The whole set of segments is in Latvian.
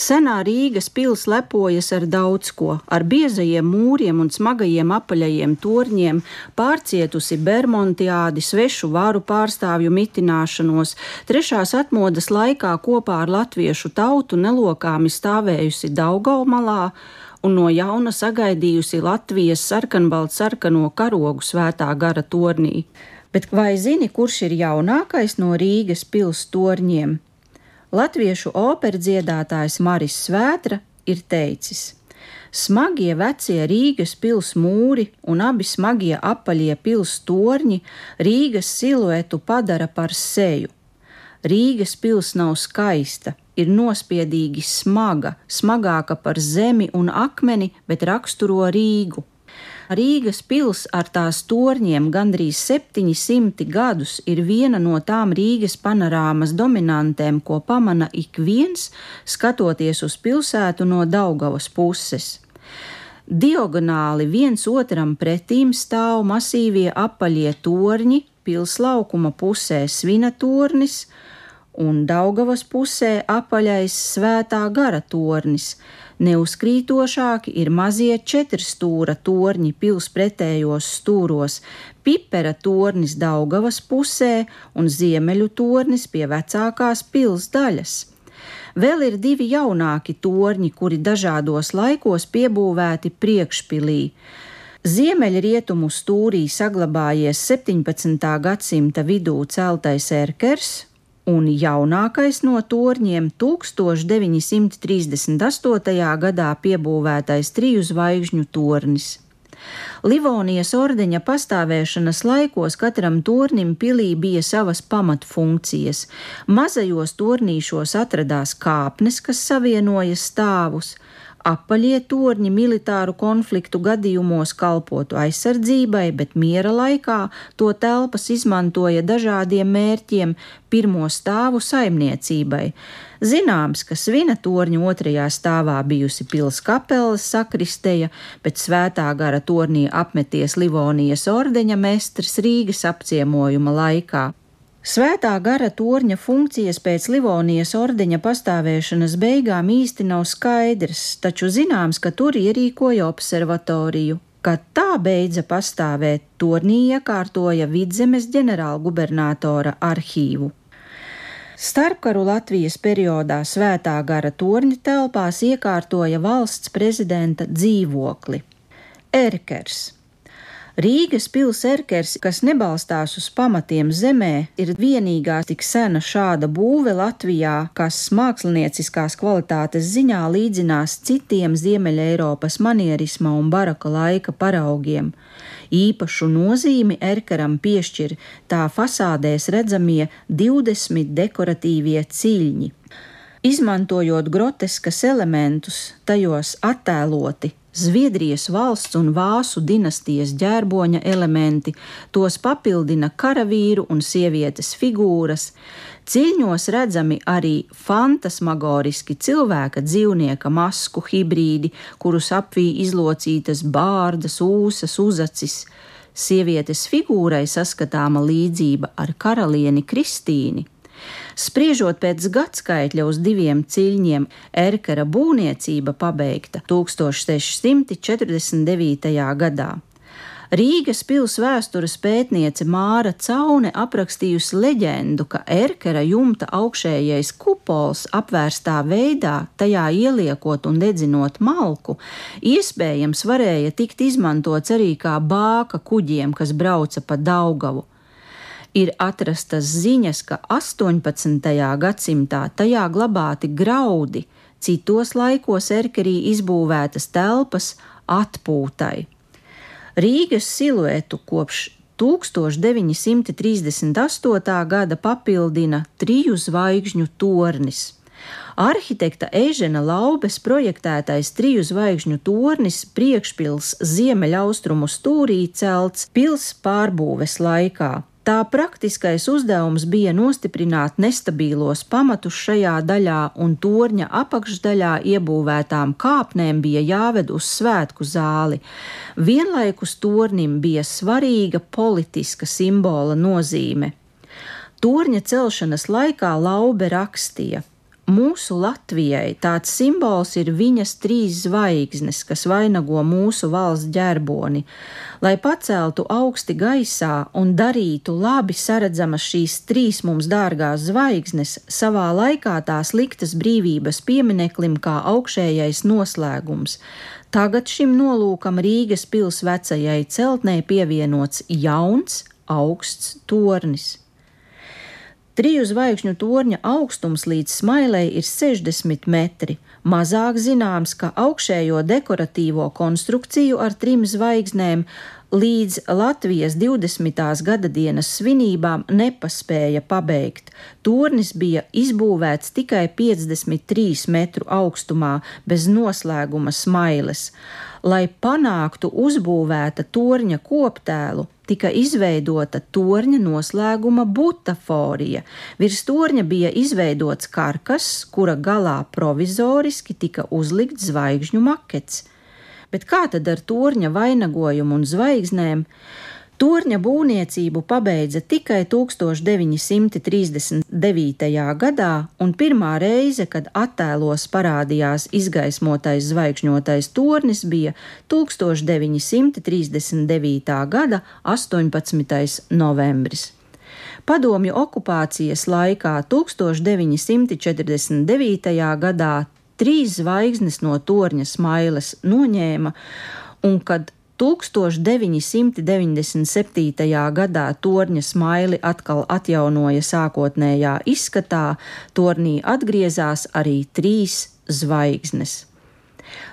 Senā Rīgas pils lepojas ar daudz ko, ar biezajiem mūriem un smagajiem apaļajiem torņiem, pārcietusi Bermontiādi, svešu varu pārstāvju mitināšanos, trešās atmodas laikā kopā ar latviešu tautu nelokāmi stāvējusi Daugaumalā un no jauna sagaidījusi Latvijas sarkanbaltu sarkano karogu svētā gara tornī. Bet vai zini, kurš ir jaunākais no Rīgas pils torņiem? Latviešu operas dziedātājs Maris Svētra ir teicis: Smagie vecie Rīgas pils mūri un abi smagie apaļie pils torņi Rīgas siluetu padara par seju. Rīgas pils nav skaista, ir nospiedīgi smaga, smagāka par zemi un akmeni, bet raksturo Rīgu. Rīgas pils ar tās torņiem gandrīz 700 gadus ir viena no tām Rīgas panorāmas dominantēm, ko pamana ik viens, skatoties uz pilsētu no Daugavas puses. Diagonāli viens otram pretīm stāv masīvie apaļie torņi, pils laukuma pusē svina tornis un Daugavas pusē apaļais svētā gara tornis Neuzkrītošāki ir mazie četrstūra torņi pils pretējos stūros, pipera tornis Daugavas pusē un ziemeļu tornis pie vecākās pils daļas. Vēl ir divi jaunāki torņi, kuri dažādos laikos piebūvēti priekšpilī. Ziemeļrietumu stūrī saglabājies 17. gadsimta vidū celtais erkers un jaunākais no torņiem 1938. gadā piebūvētais triju zvaigžņu tornis. Livonijas ordeņa pastāvēšanas laikos katram tornim pilī bija savas pamatfunkcijas. Mazajos tornīšos atradās kāpnes, kas savienoja stāvus, Apaļie torņi militāru konfliktu gadījumos kalpotu aizsardzībai, bet miera laikā to telpas izmantoja dažādiem mērķiem, pirmo stāvu saimniecībai. Zināms, ka svina torņa otrajā stāvā bijusi pils kapelas sakristeja, bet svētā gara tornī apmeties Livonijas ordeņa mestrs Rīgas apciemojuma laikā. Svētā gara torņa funkcijas pēc Livonijas ordeņa pastāvēšanas beigām īsti nav skaidrs, taču zināms, ka tur ierīkoja observatoriju. Kad tā beidza pastāvēt, tornī iekārtoja vidzemes ģenerālgubernatora arhīvu. Starpkaru Latvijas periodā svētā gara torņa telpās iekārtoja valsts prezidenta dzīvokli. Erkers Rīgas pils erkers, kas nebalstās uz pamatiem zemē, ir vienīgā tik sena šāda būve Latvijā, kas mākslinieckās kvalitātes ziņā līdzinās citiem Ziemeļa Eiropas manierisma un baraka laika paraugiem. Īpašu nozīmi erkeram piešķir tā fasādēs redzamie 20 dekoratīvie ciļņi. Izmantojot groteskas elementus, tajos attēloti Zviedrijas valsts un Vācu dinastijas ģērboņa elementi, tos papildina karavīru un sievietes figūras. Ciļņos redzami arī fantasmagoriski cilvēka dzīvnieka masku hibrīdi, kurus apvīja izlocītas bārdas, ūsas, uzacis. Sievietes figūrai saskatāma līdzība ar karalieni Kristīni. Spriežot pēc gadskaitļa uz diviem ciļņiem, Erkera būvniecība pabeigta 1649. gadā. Rīgas pils vēstures pētniece Māra Caune aprakstījusi leģendu, ka Erkera jumta augšējais kupols apvērstā veidā, tajā ieliekot un dedzinot malku, iespējams varēja tikt izmantots arī kā bāka kuģiem, kas brauca pa Daugavu ir atrastas ziņas, ka 18. gadsimtā tajā glabāti graudi, citos laikos erkerī izbūvētas telpas atpūtai. Rīgas siluetu kopš 1938. gada papildina triju zvaigžņu tornis. Arhitekta Ežena Laubes projektētais triju zvaigžņu tornis priekšpils ziemeļaustrumu stūrī celts pils pārbūves laikā. Tā praktiskais uzdevums bija nostiprināt nestabīlos pamatus šajā daļā, un torņa apakšdaļā iebūvētām kāpnēm bija jāved uz svētku zāli. Vienlaikus tornim bija svarīga politiska simbola nozīme. Torņa celšanas laikā Laube rakstīja: mūsu Latvijai tāds simbols ir viņas trīs zvaigznes, kas vainago mūsu valsts ģerboni, lai paceltu augsti gaisā un darītu labi saredzamas šīs trīs mums dārgās zvaigznes, savā laikā tās liktas brīvības piemineklim kā augšējais noslēgums. Tagad šim nolūkam Rīgas pils vecajai celtnē pievienots jauns, augsts tornis. Triju zvaigžņu torņa augstums līdz smailei ir 60 metri. Mazāk zināms, ka augšējo dekoratīvo konstrukciju ar trim zvaigznēm līdz Latvijas 20. gada dienas svinībām nepaspēja pabeigt. Tornis bija izbūvēts tikai 53 metru augstumā, bez noslēguma smailes. Lai panāktu uzbūvēta torņa koptēlu, tika izveidota torņa noslēguma butaforija. Virs torņa bija izveidots karkas, kura galā provizoriski tika uzlikts zvaigžņu makets. Bet kā tad ar torņa vainagojumu un zvaigznēm? Torņa būvniecību pabeidza tikai 1939. gadā, un pirmā reize, kad attēlos parādījās izgaismotais zvaigžņotais tornis, bija 1939. gada 18. novembris. Padomju okupācijas laikā 1949. gadā trīs zvaigznes no torņa smailes noņēma, un kad 1997. gadā torņa smaili atkal atjaunoja sākotnējā izskatā, tornī atgriezās arī trīs zvaigznes.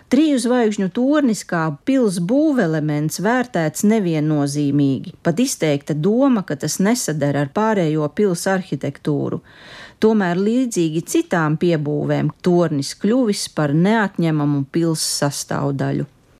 Triju zvaigžņu tornis kā pils būvelements vērtēts neviennozīmīgi, pat izteikta doma, ka tas nesadara ar pārējo pils arhitektūru. Tomēr līdzīgi citām piebūvēm tornis kļuvis par neatņemamu pils sastāvdaļu.